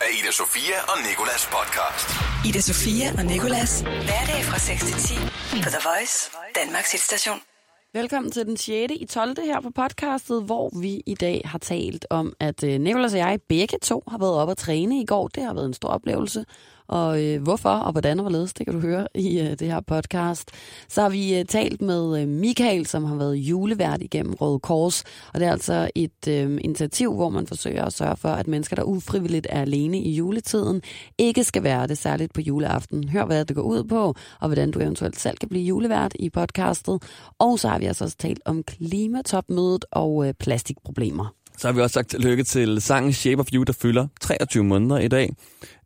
af Ida Sofia og Nikolas podcast. Ida Sofia og Nikolas. Hverdag fra 6 til 10 på The Voice, Danmarks hitstation. Velkommen til den 6. i 12. her på podcastet, hvor vi i dag har talt om, at øh, Nicolas og jeg begge to har været op at træne i går. Det har været en stor oplevelse. Og øh, hvorfor og hvordan og hvorledes, det kan du høre i øh, det her podcast. Så har vi øh, talt med øh, Michael, som har været julevært igennem Røde Kors. Og det er altså et øh, initiativ, hvor man forsøger at sørge for, at mennesker, der ufrivilligt er alene i juletiden, ikke skal være det, særligt på juleaften. Hør, hvad det går ud på, og hvordan du eventuelt selv kan blive julevært i podcastet. Og så har vi altså også talt om klimatopmødet og øh, plastikproblemer. Så har vi også sagt tillykke til sangen Shape of You, der fylder 23 måneder i dag.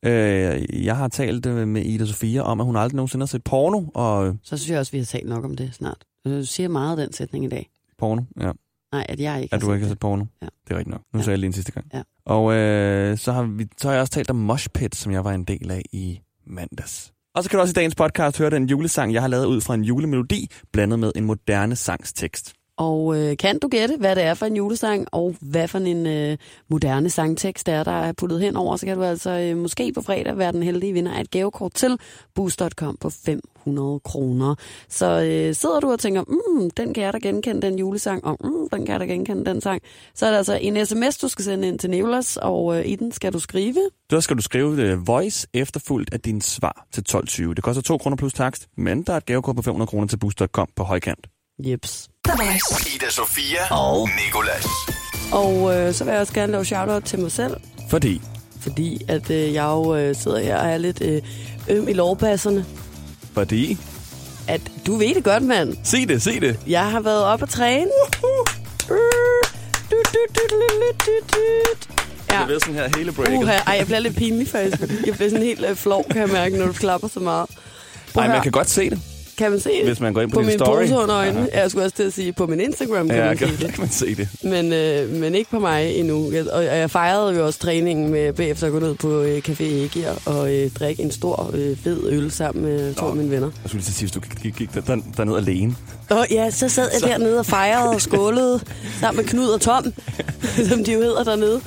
Øh, jeg har talt øh, med Ida Sofia om, at hun aldrig nogensinde har set porno. Og Så synes jeg også, vi har talt nok om det snart. Du siger meget af den sætning i dag. porno, ja. Nej, at jeg ikke At du har ikke har set set porno. Ja. Det er rigtigt nok. Nu Ja. sagde jeg lige en sidste gang. Ja. Og øh, så, har vi, så har jeg også talt om Mosh Pit, som jeg var en del af i mandags. Og så kan du også i dagens podcast høre den julesang, jeg har lavet ud fra en julemelodi, blandet med en moderne sangstekst. Og øh, kan du gætte, hvad det er for en julesang, og hvad for en øh, moderne sangtekst der er, der er puttet hen over, så kan du altså øh, måske på fredag være den heldige vinder af et gavekort til Boost.com på 500 kroner. Så øh, sidder du og tænker, mm, den kan jeg da genkende, den julesang, og mm, den kan jeg da genkende, den sang. Så er det altså en sms, du skal sende ind til Nicolas, og øh, i den skal du skrive. Så skal du skrive uh, voice efterfulgt af din svar til 12.20. Det koster 2 kroner plus takst, men der er et gavekort på 500 kroner til Boost.com på højkant. Jeps. The Voice. Ida Sofia og Nikolas. Og øh, så vil jeg også gerne lave shout til mig selv, Fordi fordi at øh, jeg jo øh, sidder her og er lidt øh, øm i lovbasserne. Fordi... At du ved det godt, mand. Se det, se det. Jeg har været op at træne. Ja. Det er sådan her hele breaket. Uha, ej, jeg bliver lidt pinlig faktisk. Jeg bliver sådan helt øh, flov, kan jeg mærke, når du klapper så meget. Prøv Nej, man kan godt se det, Kan man se det? hvis man går ind på, på din min story. pose under øjnene. Jeg skulle også til at sige, på min Instagram kan Ja, man kan, se det. kan man se det. Men, øh, men ikke på mig endnu. Jeg, og jeg fejrede jo også træningen med bagefter at gå ned på øh, Café Ægir og øh, drikke en stor øh, fed øl sammen med to af mine venner. Jeg skulle lige sige, hvis du gik, gik der, derned alene. Og ja, så sad jeg dernede og fejrede og skålede sammen med Knud og Tom, som de jo hedder dernede.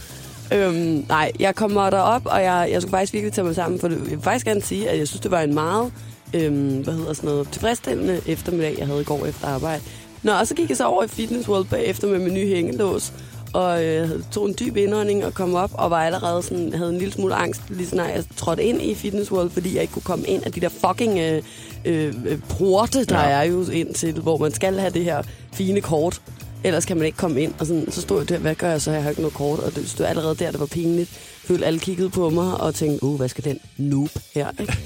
Øhm, nej, jeg kommer derop, og jeg, jeg skulle faktisk virkelig tage mig sammen, for det, jeg vil faktisk gerne sige, at jeg synes, det var en meget øhm, hvad hedder sådan noget, tilfredsstillende eftermiddag, jeg havde i går efter arbejde. Nå, og så gik jeg så over i Fitness World bagefter med min nye hængelås, og øh, tog en dyb indånding og kom op, og var allerede sådan, havde en lille smule angst, lige snart jeg trådte ind i Fitness World, fordi jeg ikke kunne komme ind af de der fucking øh, øh, øh, porte, der Ja. ja. er jo ind til, hvor man skal have det her fine kort. Ellers kan man ikke komme ind. Og sådan, så stod jeg der, hvad gør jeg så? Jeg har ikke noget kort. Og det stod allerede der, det var pinligt. Følte alle kiggede på mig og tænkte, uh, hvad skal den noob her? Ikke?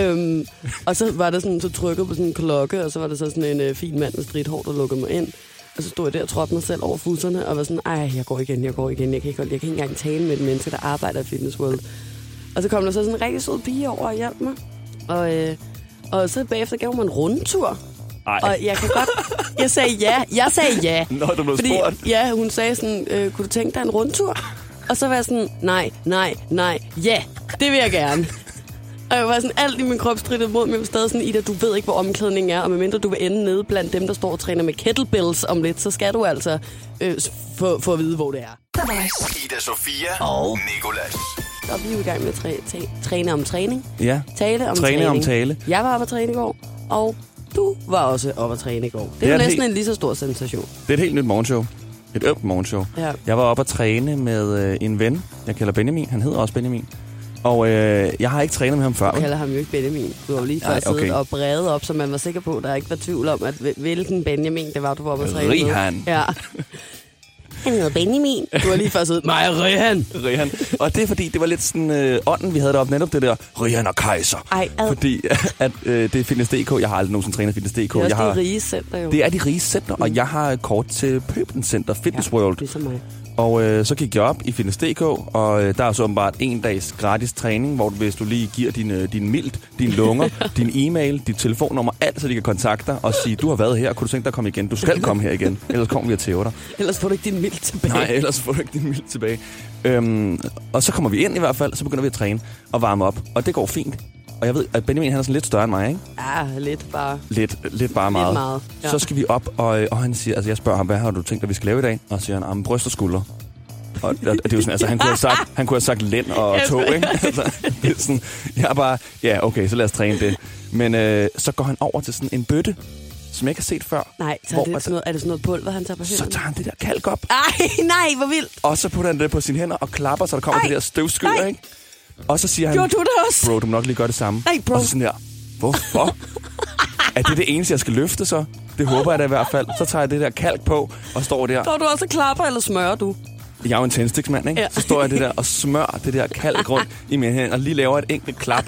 Øhm, og så var der sådan, så trykket på sådan en klokke, og så var der så sådan en øh, fin mand med stridt hår, der lukkede mig ind. Og så stod jeg der og trådte mig selv over fusserne, og var sådan, ej, jeg går igen, jeg går igen. Jeg kan ikke, jeg kan ikke engang tale med et menneske, der arbejder i Fitness World. Og så kom der så sådan en rigtig sød pige over og hjalp mig. Og, øh, og så bagefter gav hun mig en rundtur. Ej, Og jeg kan godt... Jeg sagde ja. Jeg sagde ja. Nå, du blev Fordi, spurgt. ja, hun sagde sådan, øh, kunne du tænke dig en rundtur? Og så var jeg sådan, nej, nej, nej, ja, det vil jeg gerne. Og jeg var sådan, alt i min krop strittede mod mig. Jeg var stadig sådan, Ida, du ved ikke, hvor omklædningen er. Og medmindre du vil ende nede blandt dem, der står og træner med kettlebells om lidt, så skal du altså øh, få, få at vide, hvor det er. Ida Sofia og Nikolas. Så er vi jo i gang med at træ, tæ, træne om træning. Ja, Tale om Træne træning. om tale. Jeg var oppe at træne i går, og du var også oppe at træne i går. Det er, Det er jo næsten helt- en lige så stor sensation. det er et helt nyt morgenshow. Et ømt morgenshow. Ja. Jeg var oppe at træne med øh, en ven. Jeg kalder Benjamin. Han hedder også Benjamin. Og øh, jeg har ikke trænet med ham før. Jeg kalder ham jo ikke Benjamin. Du jo lige før siddet okay. og bredet op, så man var sikker på, at der ikke var tvivl om, at hvil- hvilken Benjamin det var, du var oppe at træne med. Rihan. Ja. Han hedder Benjamin. Du har lige før siddet, mig og Rihan. Rihan. Og det er fordi, det var lidt sådan øh, ånden, vi havde deroppe. Netop det der Rihan og Kaiser. Ej, ad. Fordi at, øh, det er Fitness.dk. Jeg har aldrig nogensinde trænet Fitness.dk. Det er Jeg også har, det rige center jo. det er de rige center, og jeg har kort til Pøblen Center Fitness World. Ligesom mig. Og øh, så gik jeg op i Fitness.dk, og øh, der er så åbenbart en dags gratis træning, hvor du, hvis du lige giver din, øh, din mild, din lunger, din e-mail, dit telefonnummer, alt, så de kan kontakte dig og sige, du har været her, kunne du tænke dig at komme igen? Du skal komme her igen, ellers kommer vi og tæver dig. Ellers får du ikke din mild tilbage. Nej, ellers får du ikke din mild tilbage. Øhm, og så kommer vi ind i hvert fald, så begynder vi at træne og varme op, og det går fint. Og jeg ved, at Benjamin han er sådan lidt større end mig, ikke? Ja, lidt bare. Lidt, lidt bare meget. meget, ja. Så skal vi op, og, øh, og han siger, altså jeg spørger ham, hvad har du tænkt dig, vi skal lave i dag? Og så siger han, "Ah, men bryst og skuldre. Og, og det er jo sådan, altså, han kunne have sagt, han kunne have sagt lænd og tog, ikke? Altså, det er sådan, jeg er bare, ja, okay, så lad os træne det. Men øh, så går han over til sådan en bøtte, som jeg ikke har set før. Nej, så Hvor, er, det altså, sådan noget, er det sådan noget pulver, han tager på så hænderne? tager han det der kalk op, Ej, nej, hvor vildt. og så putter han det på sine hænder og klapper, så der kommer Ej, det der støvskyder, nej. ikke? Og så siger han, Gjorde du det også? bro, du må nok lige gøre det samme. Nej, bro. Og så sådan her, hvorfor? er det det eneste, jeg skal løfte så? Det håber jeg da i hvert fald. Så tager jeg det der kalk på og står der. Står du også og klapper, eller smører du? Jeg er jo en tændstiksmand, ikke? Ja. Så står jeg det der og smør det der kalk rundt i mine hænder, og lige laver et enkelt klap.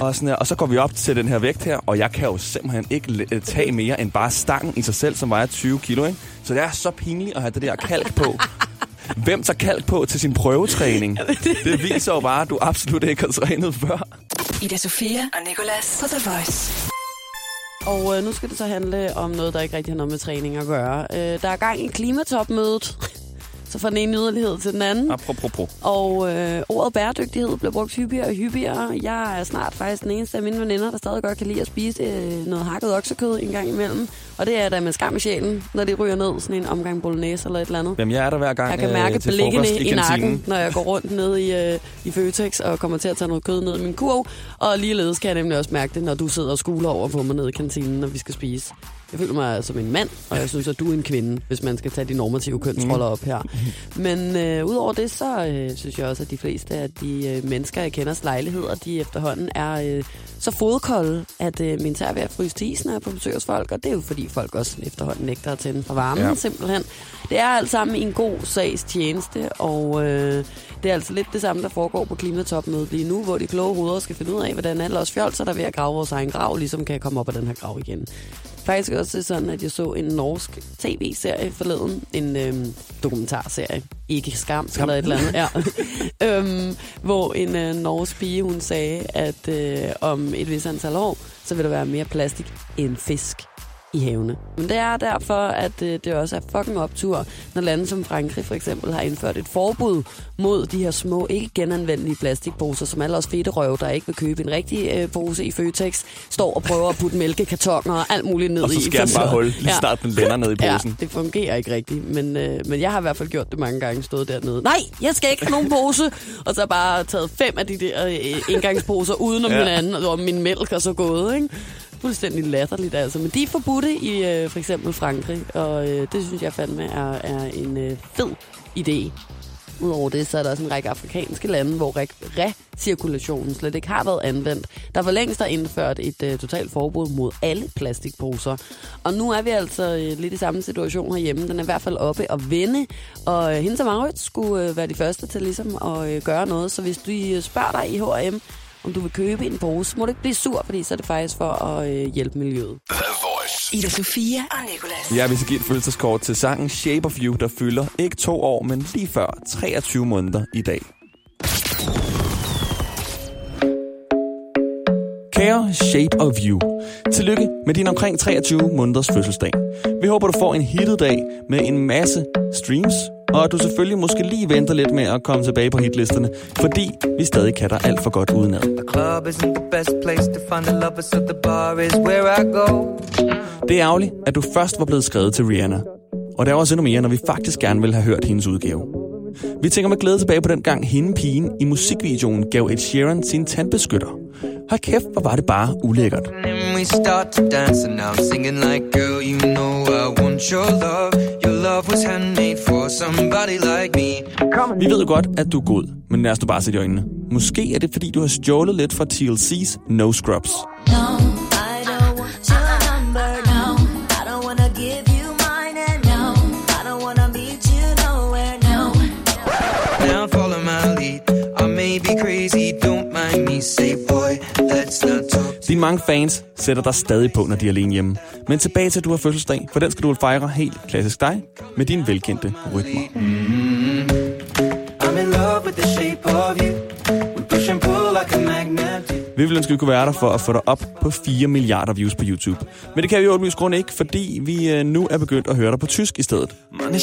Og, sådan her. og så går vi op til den her vægt her, og jeg kan jo simpelthen ikke øh, tage mere end bare stangen i sig selv, som vejer 20 kilo. Ikke? Så det er så pinligt at have det der kalk på. Hvem tager kalk på til sin prøvetræning? Det viser jo bare, at du absolut ikke har trænet før. Ida Sofia og Nicolas på The Voice. Og øh, nu skal det så handle om noget, der ikke rigtig har noget med træning at gøre. Øh, der er gang i klimatopmødet. Så fra den ene yderlighed til den anden. Apropos. Og øh, ordet bæredygtighed bliver brugt hyppigere og hyppigere. Jeg er snart faktisk den eneste af mine veninder, der stadig godt kan lide at spise øh, noget hakket oksekød en gang imellem. Og det er da med skam i sjælen, når det ryger ned sådan en omgang bolognese eller et eller andet. Jamen, jeg er der hver gang Jeg kan øh, mærke til blikkene i, i nakken, når jeg går rundt nede i, øh, i Føtex og kommer til at tage noget kød ned i min kurv. Og ligeledes kan jeg nemlig også mærke det, når du sidder og skuler over på mig nede i kantinen, når vi skal spise. Jeg føler mig som en mand, og jeg synes, at du er en kvinde, hvis man skal tage de normative kønsroller op her. Men øh, udover det, så øh, synes jeg også, at de fleste af de øh, mennesker, jeg kenders lejligheder, de efterhånden er øh, så fodkolde, at øh, min tær er ved at fryse til is, når jeg er på besøg hos folk. Og det er jo fordi folk også efterhånden nægter at tænde for varmen, ja. Simpelthen. Det er alt sammen en god sags tjeneste, og øh, det er altså lidt det samme, der foregår på klimatopmødet lige nu, hvor de kloge hoveder skal finde ud af, hvordan alle os fjolser, der er ved at grave vores egen grav, ligesom kan komme op af den her grav igen. Faktisk også sådan, at jeg så en norsk tv-serie forleden, en øhm, dokumentarserie, ikke skam, skam. eller et eller andet, ja. øhm, hvor en øh, norsk pige, hun sagde, at øh, om et vis antal år, så vil der være mere plastik end fisk i havene. Men det er derfor, at øh, det også er fucking optur, når lande som Frankrig for eksempel har indført et forbud mod de her små, ikke genanvendelige plastikposer, som alle os fedte røv, der ikke vil købe en rigtig øh, pose i Føtex, står og prøver at putte mælkekartoner og alt muligt ned Og så i. den for bare hul, lige snart den vender ned i posen. Ja, det fungerer ikke rigtigt, men, øh, men jeg har i hvert fald gjort det mange gange, stået dernede. Nej, jeg skal ikke have nogen pose! Og så bare taget fem af de der øh, engangsposer udenom ja. Ja. hinanden, og min mælk og så gået, ikke? Fuldstændig latterligt altså. Men de er forbudte i øh, for eksempel Frankrig, og øh, det synes jeg fandme er, er en øh, fed idé. Udover det, så er der også en række afrikanske lande, hvor re- recirkulationen slet ikke har været anvendt. Der for længst er indført et øh, totalt forbud mod alle plastikposer. Og nu er vi altså øh, lidt i samme situation herhjemme. Den er i hvert fald oppe og vende. Og øh, hende som Maurits skulle øh, være de første til ligesom at øh, gøre noget. Så hvis du øh, spørger dig i H&M, om du vil købe en pose, må du ikke blive sur, fordi så er det faktisk for at øh, hjælpe miljøet. Ida Sofia og Nicolas. Jeg vil så give et følelseskort til sangen Shape of You, der fylder ikke to år, men lige før 23 måneder i dag. Kære Shape of You, tillykke med din omkring 23 måneders fødselsdag. Vi håber, du får en hittet dag med en masse streams, og at du selvfølgelig måske lige venter lidt med at komme tilbage på hitlisterne, fordi vi stadig kan dig alt for godt udenad. Det er ærgerligt, at du først var blevet skrevet til Rihanna. Og det er også endnu mere, når vi faktisk gerne vil have hørt hendes udgave. Vi tænker med glæde tilbage på den gang hende pigen i musikvideoen gav Ed Sheeran sin tandbeskytter. Hold kæft, hvor var det bare ulækkert. We start to dance, and I'm singing like, girl, you know I want your love. Your love was handmade for somebody like me. Vi ved jo godt, at du er god, men lad os nu bare sætte i øjnene. Måske er det, fordi du har stjålet lidt fra TLC's No Scrubs. No, mange fans sætter dig stadig på, når de er alene hjemme. Men tilbage til, at du har fødselsdag, for den skal du fejre helt klassisk dig, med dine velkendte rytmer. I'm in love with the shape of you. We push and pull like a magnet. Vi vil ønske, at vi kunne være der for at få dig op på 4 milliarder views på YouTube. Men det kan vi jo åbenlyst grund ikke, fordi vi øh, nu er begyndt at høre dig på tysk i stedet. Mann,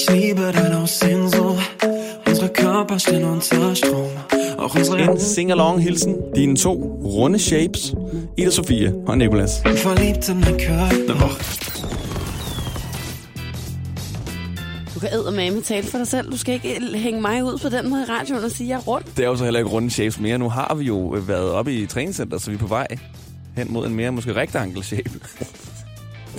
Unsere Körper stehen unter Strom. Auch unsere En sing-along hilsen, dine to runde shapes, Ida Sofie og Nicolas. Verliebt in dein Körper. Du Du kan eddermame tale for dig selv. Du skal ikke hænge mig ud på den måde i radioen og sige, at jeg er rundt. Det er jo så heller ikke runde shapes mere. Nu har vi jo været oppe i træningscenter, så vi er på vej hen mod en mere måske rectangle shape.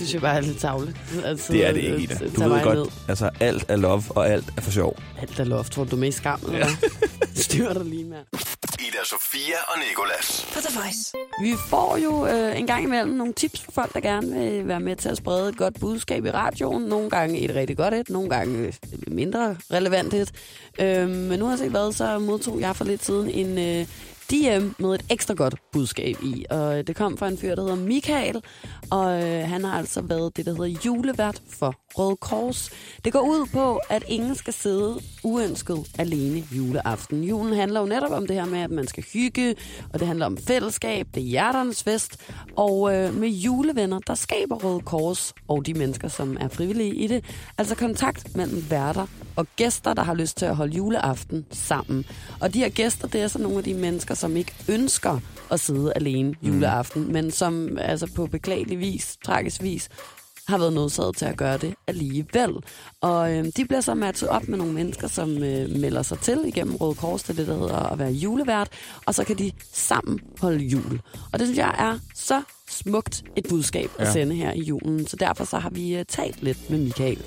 Det synes jeg bare er lidt tavle. Altså, Det er det ikke, Ida. Du ved godt, altså alt er love, og alt er for sjov. Alt er loft. Tror du, du er med i skam, eller hvad? Styr dig lige, mand. Ida Sofia og Nikolas. På The Voice. Vi får jo øh, en gang imellem nogle tips for folk, der gerne vil være med til at sprede et godt budskab i radioen. Nogle gange et rigtig godt et, nogle gange øh, mindre relevant et. Øh, men nu har jeg set hvad, så modtog jeg for lidt siden en øh, DM med et ekstra godt budskab i. Og øh, det kom fra en fyr, der hedder Michael, og øh, han har altså været det, der hedder julevært for Røde Kors. Det går ud på, at ingen skal sidde uønsket alene juleaften. Julen handler jo netop om det her med, at man skal hygge, og det handler om fællesskab, det er hjerternes fest. Og øh, med julevenner, der skaber Røde Kors og de mennesker, som er frivillige i det, altså kontakt mellem værter og gæster, der har lyst til at holde juleaften sammen. Og de her gæster, det er så nogle af de mennesker, som ikke ønsker at sidde alene juleaften, mm. men som altså på beklagelig vis, tragisk vis, har været nødsaget til at gøre det alligevel. Og øh, de bliver så matchet op med nogle mennesker, som øh, melder sig til igennem Røde Kors, det det, der hedder at være julevært, og så kan de sammen holde jul. Og det synes jeg er så smukt et budskab at Ja. sende her i julen, så derfor så har vi øh, talt lidt med Michael.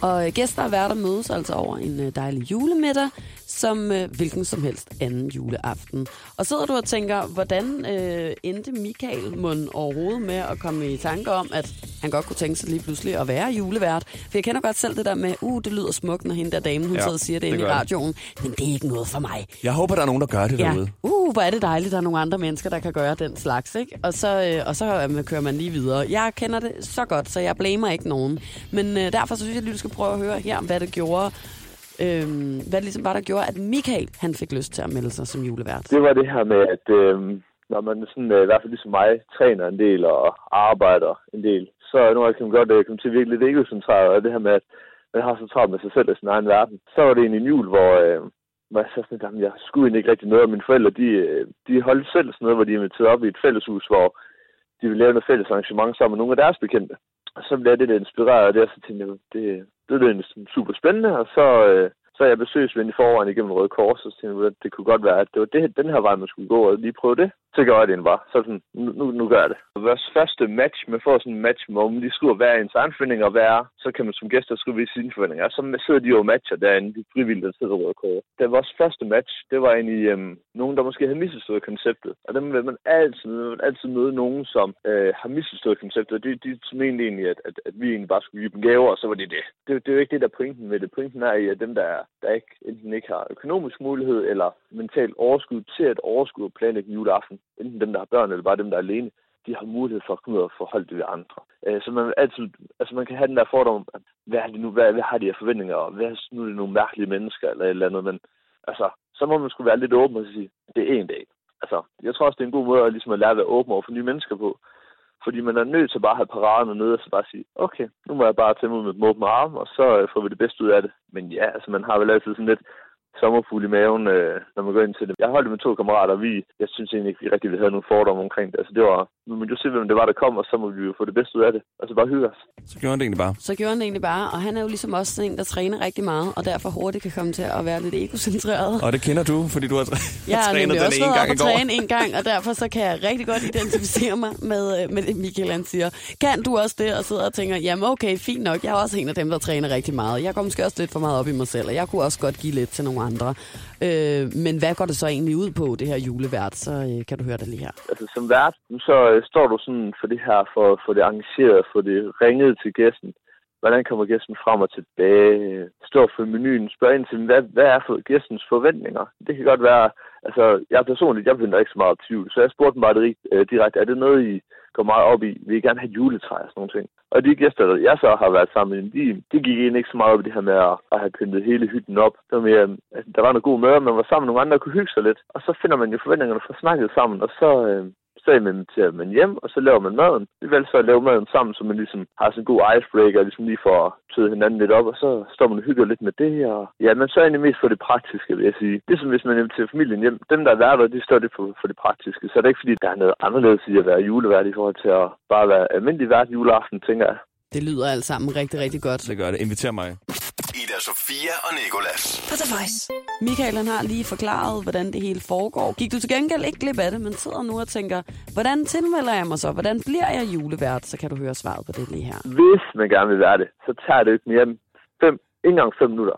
Og øh, gæster og værter mødes altså over en øh, dejlig julemiddag, som øh, hvilken som helst anden juleaften. Og sidder du og tænker, hvordan øh, endte Michael Mund overhovedet med at komme i tanke om, at han godt kunne tænke sig lige pludselig at være julevært? For jeg kender godt selv det der med, uh, det lyder smukt, når hende der dame, hun Ja, sidder og siger det, det inde i radioen. Men det er ikke noget for mig. Jeg håber, der er nogen, der gør det Ja. derude. Uh, hvor er det dejligt, der er nogle andre mennesker, der kan gøre den slags, ikke? Og så, øh, og så øh, kører man lige videre. Jeg kender det så godt, så jeg blamer ikke nogen. Men øh, derfor så synes jeg lige, du skal prøve at høre her, hvad det gjorde, øh, hvad det ligesom var, der gjorde, at Michael, han fik lyst til at melde sig som julevært. Det var det her med, at øh, når man sådan, øh, i hvert fald ligesom mig, træner en del og arbejder en del, så nu nogle kan man godt øh, komme til at virke lidt egocentreret, og det her med, at man har så travlt med sig selv og sin egen verden. Så var det egentlig en jul, hvor, øh, hvor jeg så sådan, at jeg skulle egentlig ikke rigtig noget, og mine forældre, de, øh, de holdt selv sådan noget, hvor de inviterede op i et fælleshus, hvor de ville lave noget fælles arrangement sammen med nogle af deres bekendte. Og så blev jeg lidt inspireret af det, og så tænkte jeg, det, det er sådan super spændende, og så, øh, så er jeg besøgsven i forvejen igennem Røde Kors, og så tænkte jeg, at det kunne godt være, at det var det, den her vej, man skulle gå, og lige prøve det. Så gør jeg det bare. Så sådan, nu, nu, nu gør jeg det. Og vores første match, man får sådan en match, hvor man lige skriver, hvad er ens egen forventning, og hvad er, så kan man som gæster skrive i sine forventninger. Så sidder de jo og matcher derinde, de frivillige, der sidder i Røde Kors. Vores første match, det var egentlig øhm, nogen, der måske havde misforstået konceptet. Og dem vil man altid, man vil altid møde nogen, som øh, har misforstået konceptet. De, de mente egentlig, at, at, at vi egentlig bare skulle give dem gaver, og så var det det. det. Det er jo ikke det, der er pointen med det. Pointen er i, at dem, der, der ikke, enten ikke har økonomisk mulighed eller mentalt overskud til at overskue og planlægge juleaften, enten dem, der har børn eller bare dem, der er alene, de har mulighed for at komme ud og forholde det ved andre. Øh, så man altid, altså man kan have den der fordom, at hvad er det nu, hvad, hvad har de her forventninger, og hvad nu er det nogle mærkelige mennesker, eller et eller andet, men altså, så må man skulle være lidt åben og sige, det er en dag. Altså, jeg tror også, det er en god måde at, ligesom at lære at være åben over for nye mennesker på. Fordi man er nødt til bare at have paraderne nede, og så bare sige, okay, nu må jeg bare tage mig med åbne arm, og så øh, får vi det bedste ud af det. Men ja, altså man har vel altid sådan lidt sommerfugl i maven, øh, når man går ind til det. Jeg holdt det med to kammerater, og vi, jeg synes egentlig ikke, vi rigtig havde nogen fordomme omkring det. Altså det var, nu må jo se, hvem det var, der kom, og så må vi jo få det bedste ud af det. Og så bare hygge os. Så gjorde han det egentlig bare. Så gjorde han det egentlig bare, og han er jo ligesom også en, der træner rigtig meget, og derfor hurtigt kan komme til at være lidt egocentreret. Og det kender du, fordi du har træ- Jeg har trænet den også ene gang i og går. træne en gang, og derfor så kan jeg rigtig godt identificere mig med, øh, med det, Michael han siger. Kan du også det? Og sidder og tænker, jamen okay, fint nok. Jeg er også en af dem, der træner rigtig meget. Jeg går måske også lidt for meget op i mig selv, og jeg kunne også godt give lidt til nogle andre. Øh, men hvad går det så egentlig ud på, det her julevært? Så øh, kan du høre det lige her. Altså som vært, så øh, står du sådan for det her, for, for det arrangeret, for det ringet til gæsten. Hvordan kommer gæsten frem og tilbage? Står for menuen, spørg ind til, hvad, hvad er for gæstens forventninger? Det kan godt være, altså jeg personligt, jeg finder ikke så meget tvivl, så jeg spurgte dem bare det, øh, direkte, er det noget, I går meget op i? Vil gerne have juletræ og sådan nogle ting? Og de gæster, der jeg så har været sammen med, de, de gik egentlig ikke så meget op i det her med at, at have pyntet hele hytten op. Det var mere, der var noget god mad, man var sammen med nogle andre, der kunne hygge sig lidt. Og så finder man jo forventningerne for snakket sammen, og så, øh, så inviterer man hjem, og så laver man maden. Vi vælger så at lave maden sammen, så man ligesom har sådan en god icebreaker, ligesom lige får tøet hinanden lidt op, og så står man og hygger lidt med det. Og ja, men så er egentlig mest for det praktiske, vil jeg sige. Ligesom hvis man inviterer familien hjem. Dem, der er værter, de står lidt for, for det praktiske. Så er det ikke, fordi der er noget anderledes i at være julevært i forhold til at bare være almindelig vært juleaften, tænker jeg. Det lyder alt sammen rigtig, rigtig godt. Det gør det. Inviter mig. Ida Sofia og Nikolas. På The Voice. Michael han har lige forklaret, hvordan det hele foregår. Gik du til gengæld ikke glip af det, men sidder nu og tænker, hvordan tilmelder jeg mig så? Hvordan bliver jeg julevært? Så kan du høre svaret på det lige her. Hvis man gerne vil være det, så tager det ikke mere end fem, ikke engang fem minutter.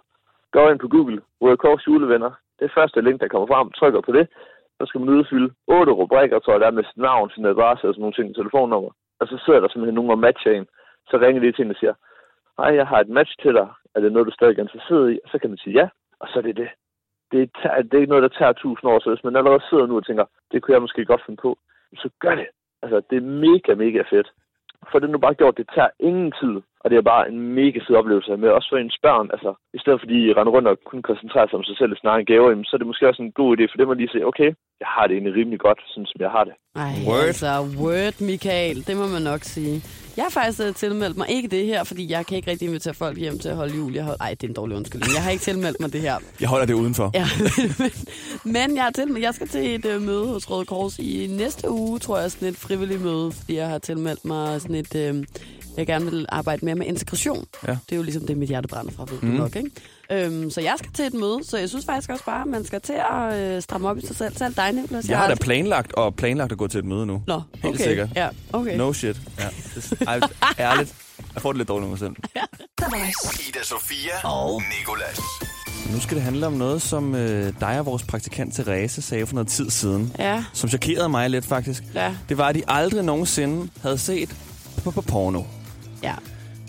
Gå ind på Google, Røde Kors julevenner. Det er første link, der kommer frem. Trykker på det. Så skal man udfylde otte rubrikker, tror jeg, der er med sit navn, sin adresse og sådan nogle ting, telefonnummer. Og så sidder der simpelthen nogen og matcher en. Så ringer de til en og siger, hej, jeg har et match til dig. Er det noget, du stadig er interesseret i? Og så kan man sige ja, og så er det det. Det er, tager- det er ikke noget, der tager tusind år, så hvis man allerede sidder nu og tænker, det kunne jeg måske godt finde på, så gør det. Altså, det er mega, mega fedt. For det er nu bare gjort, det tager ingen tid, og det er bare en mega fed oplevelse med også for ens børn. Altså, i stedet for de render rundt og kun koncentrerer sig om sig selv og egen gaver, jamen, så er det måske også en god idé for dem at lige se, okay, jeg har det egentlig rimelig godt, sådan som jeg har det. Ej, Word. altså, word, Michael. Det må man nok sige. Jeg har faktisk øh, tilmeldt mig ikke det her, fordi jeg kan ikke rigtig invitere folk hjem til at holde jul. Jeg hold... Ej, det er en dårlig undskyldning. Jeg har ikke tilmeldt mig det her. Jeg holder det udenfor. Ja, men, men jeg, har tilmeldt, jeg skal til et øh, møde hos Røde Kors i næste uge, tror jeg, sådan et frivilligt møde, fordi jeg har tilmeldt mig sådan et... Øh, jeg gerne vil arbejde mere med integration. Ja. Det er jo ligesom det, mit hjerte brænder fra, ved du Mhm. nok, ikke? Øhm, så jeg skal til et møde, så jeg synes faktisk også bare, at man skal til at øh, stramme op i sig selv. Selv dig, Niklas. Jeg har da aldrig- planlagt og planlagt at gå til et møde nu. Nå, Helt okay. sikkert. Ja, okay. No shit. Ja. Ej, ærligt. Jeg får det lidt dårligt med mig selv. Voice. Ida Sofia og Nikolas. Nu skal det handle om noget, som øh, dig og vores praktikant Therese sagde for noget tid siden. Ja, Som chokerede mig lidt, faktisk. ja, Det var, at de aldrig nogensinde havde set på, på porno. Ja.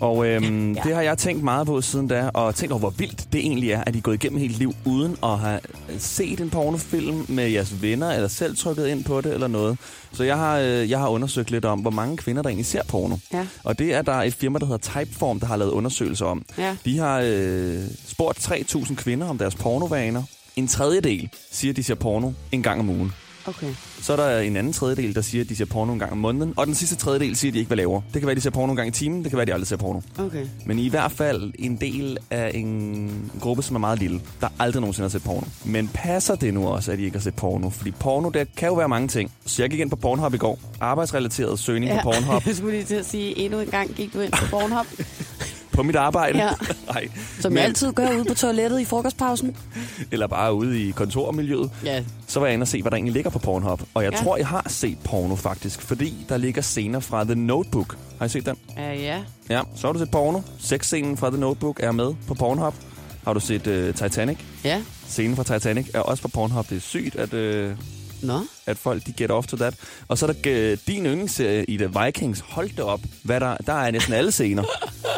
Og øhm, Ja. det har jeg tænkt meget på siden da, og tænkt over, hvor vildt det egentlig er, at I er gået igennem hele liv uden at have set en pornofilm med jeres venner, eller selv trykket ind på det, eller noget. Så jeg har, øh, jeg har undersøgt lidt om, hvor mange kvinder, der egentlig ser porno. Ja. Og det er der et firma, der hedder Typeform, der har lavet undersøgelser om. Ja. De har øh, spurgt 3.000 kvinder om deres pornovaner. En tredjedel siger, at de ser porno en gang om ugen. Okay. Så er der en anden tredjedel, der siger, at de ser porno en gang om måneden. Og den sidste tredjedel siger, at de ikke vil lave. Det kan være, at de ser porno en gang i timen. Det kan være, at de aldrig ser porno. Okay. Men i hvert fald en del af en gruppe, som er meget lille, der aldrig nogensinde har set porno. Men passer det nu også, at de ikke har set porno? Fordi porno, der kan jo være mange ting. Så jeg gik ind på Pornhub i går. Arbejdsrelateret søgning ja. på Pornhub. jeg skulle lige til at sige, endnu en gang gik du ind på Pornhub, på mit arbejde. Ja. Nej. som jeg altid gør ude på toilettet i frokostpausen. Eller bare ude i kontormiljøet. Ja. Så var jeg inde og se, hvad der egentlig ligger på Pornhub. Og jeg Ja. tror, jeg har set porno faktisk. Fordi der ligger scener fra The Notebook. Har I set den? Ja, ja. Ja, så har du set porno. Sexscenen fra The Notebook er med på Pornhub. Har du set uh, Titanic? Ja. Scenen fra Titanic er også på Pornhub. Det er sygt, at, uh, Nå. at folk de get off to that. Og så er der uh, din yndlingsserie i The Vikings. Hold det op. Hvad der, der er næsten alle scener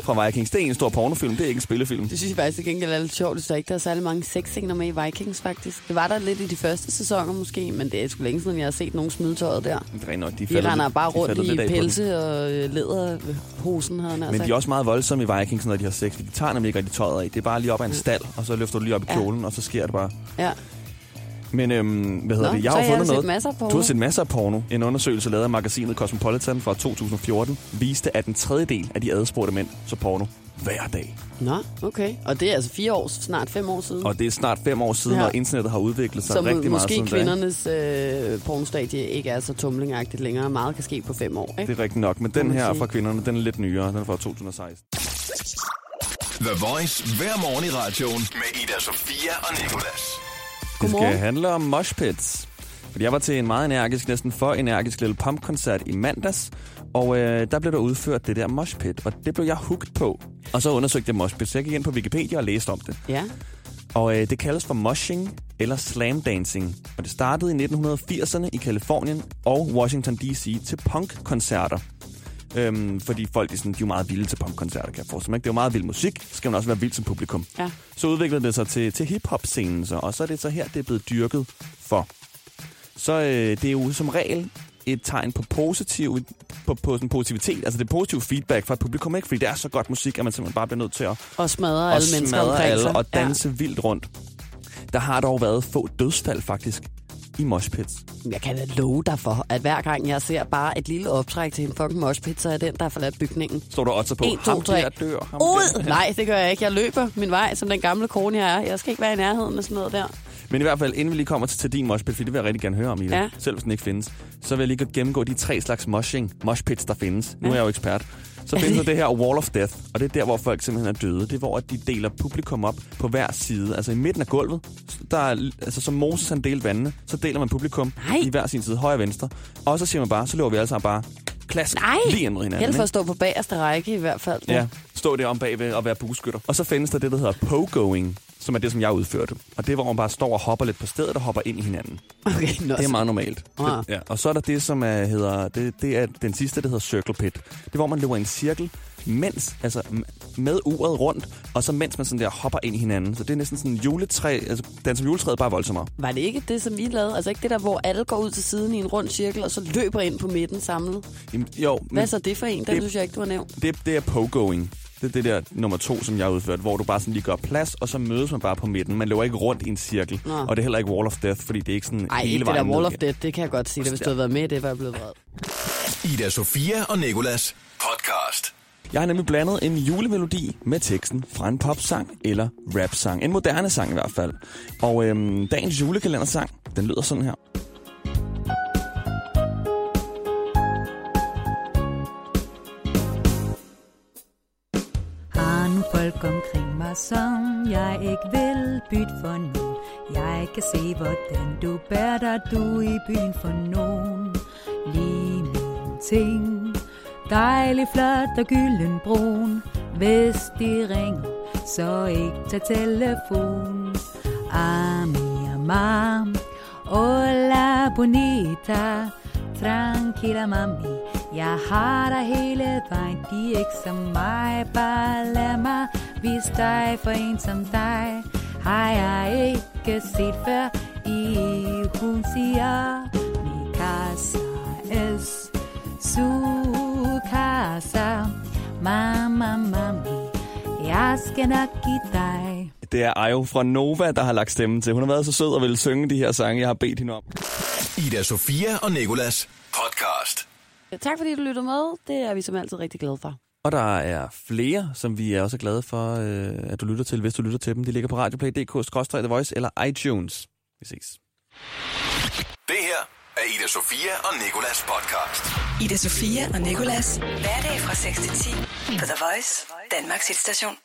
fra Vikings. Det er en stor pornofilm, det er ikke en spillefilm. Det synes jeg faktisk til gengæld er lidt sjovt, der ikke der er særlig mange sexscener med i Vikings, faktisk. Det var der lidt i de første sæsoner måske, men det er sgu længe siden, jeg har set nogen smide tøjet der. Det er nok, de, De render lidt- bare de rundt falder i pelse og øh, læderhosen, havde. Men de er også meget voldsomme i Vikings, når de har sex. De tager nemlig ikke rigtig tøjet af. Det er bare lige op af en stald, og så løfter du lige op i Ja. kjolen, og så sker det bare. Ja. Men øhm, hvad hedder Nå, det? Jeg har jo jeg fundet set noget. masser af porno. Du har set masser af porno. En undersøgelse lavet af magasinet Cosmopolitan fra 2014 viste, at en tredjedel af de adspurgte mænd så porno hver dag. Nå, okay. Og det er altså fire år, snart fem år siden. Og det er snart fem år siden, Ja. og internettet har udviklet sig så rigtig meget måske siden da. kvindernes øh, pornostadie ikke er så tumlingagtigt længere. Meget kan ske på fem år, ikke? Det er rigtigt nok, men den her sige. fra kvinderne, den er lidt nyere. Den er fra 2016. The Voice hver morgen i radioen med Ida Sofia og Nikolas. Det Godmorgen. skal handle om moshpits. Fordi jeg var til en meget energisk, næsten for energisk lille pump-koncert i mandags, og øh, der blev der udført det der moshpit, og det blev jeg hooked på. Og så undersøgte jeg moshpit, så jeg gik ind på Wikipedia og læste om det. Ja. Og øh, det kaldes for moshing eller slam dancing. Og det startede i 1980'erne i Kalifornien og Washington D.C. til punk-koncerter. Øhm, fordi folk de, er sådan, de er jo meget vilde til punk-koncerter, kan jeg forestille mig. ikke? Det er jo meget vild musik, så skal man også være vild som publikum. Ja. Så udviklede det sig til, til hip-hop-scenen, så, og så er det så her, det er blevet dyrket for. Så øh, det er jo som regel et tegn på positiv, på, på sådan positivitet, altså det er positiv feedback fra et publikum, ikke? Fordi det er så godt musik, at man simpelthen bare bliver nødt til at, Og smadre at alle mennesker omkring alle sig. og danse ja. vildt rundt. Der har dog været få dødsfald faktisk i moshpits. Jeg kan da love dig for, at hver gang jeg ser bare et lille optræk til en fucking moshpit, så er den, der har forladt bygningen. Står der også på, En, to, ham tre. der dør, ham Ud! der. Nej, det gør jeg ikke. Jeg løber min vej, som den gamle kone, jeg er. Jeg skal ikke være i nærheden af sådan noget der. Men i hvert fald, inden vi lige kommer til, til din moshpit, for det vil jeg rigtig gerne høre om, Ida, Ja. selv hvis den ikke findes, så vil jeg lige gennemgå de tre slags moshing, moshpits, der findes. Nu er jeg jo ekspert. Så findes der det her Wall of Death, og det er der, hvor folk simpelthen er døde. Det er, hvor de deler publikum op på hver side. Altså i midten af gulvet, der er, altså som Moses han delte vandene, så deler man publikum Nej. i hver sin side, højre og venstre. Og så siger man bare, så løber vi alle sammen bare klask Nej, lige ind hinanden. Held for at stå på bagerste række i hvert fald. Ja, stå der om bagved og være bueskytter. Og så findes der det, der hedder pogoing, som er det, som jeg udførte. Og det er, hvor man bare står og hopper lidt på stedet og hopper ind i hinanden. Okay, nå, Det er meget normalt. Ah. Det, ja. Og så er der det, som er, hedder, det, det er den sidste, der hedder circle pit. Det er, hvor man løber en cirkel, mens, altså med uret rundt, og så mens man sådan der hopper ind i hinanden. Så det er næsten sådan en juletræ, altså den som juletræet bare er voldsommere. Var det ikke det, som I lavede? Altså ikke det der, hvor alle går ud til siden i en rund cirkel, og så løber ind på midten samlet? Jamen, jo, Hvad men så det for en? Den det- synes jeg ikke, du har nævnt. det, det er pogoing. Det er det der nummer to, som jeg har udført, hvor du bare sådan lige gør plads, og så mødes man bare på midten. Man løber ikke rundt i en cirkel, Nå. og det er heller ikke Wall of Death, fordi det er ikke sådan Ej, hele ikke det der vejen Wall of Death, det kan jeg godt sige. Det, hvis du havde været med, det var jeg blevet vred. Ida Sofia og Nikolas podcast. Jeg har nemlig blandet en julemelodi med teksten fra en popsang eller rapsang. En moderne sang i hvert fald. Og øhm, dagens julekalendersang, den lyder sådan her. Omkring mig, som jeg ikke vil bytte for nogen. Jeg kan se, hvordan du bærer dig, du i byen for nogen. Lige min ting, dejlig flot og gylden brun. Hvis de ringer, så ikke tag telefon. Ami amam, hola bonita, tranquila mami. Jeg har dig hele vejen, de er ikke som mig. Bare lad mig vise dig for en som dig. Har jeg ikke set før i hun siger, mi casa es su casa. Mama, mami, jeg skal nok give dig. Det er Ayo fra Nova, der har lagt stemmen til. Hun har været så sød og ville synge de her sange, jeg har bedt hende om. Ida Sofia og Nikolas podcast. Tak fordi du lyttede med. Det er vi som altid rigtig glade for. Og der er flere, som vi er også glade for, øh, at du lytter til, hvis du lytter til dem. De ligger på radioplay.dk, The Voice eller iTunes. Vi ses. Det her er Ida Sofia og Nikolas podcast. Ida Sofia og Nikolas. Hverdag fra 6 til 10 på The Voice, Danmarks hitstation.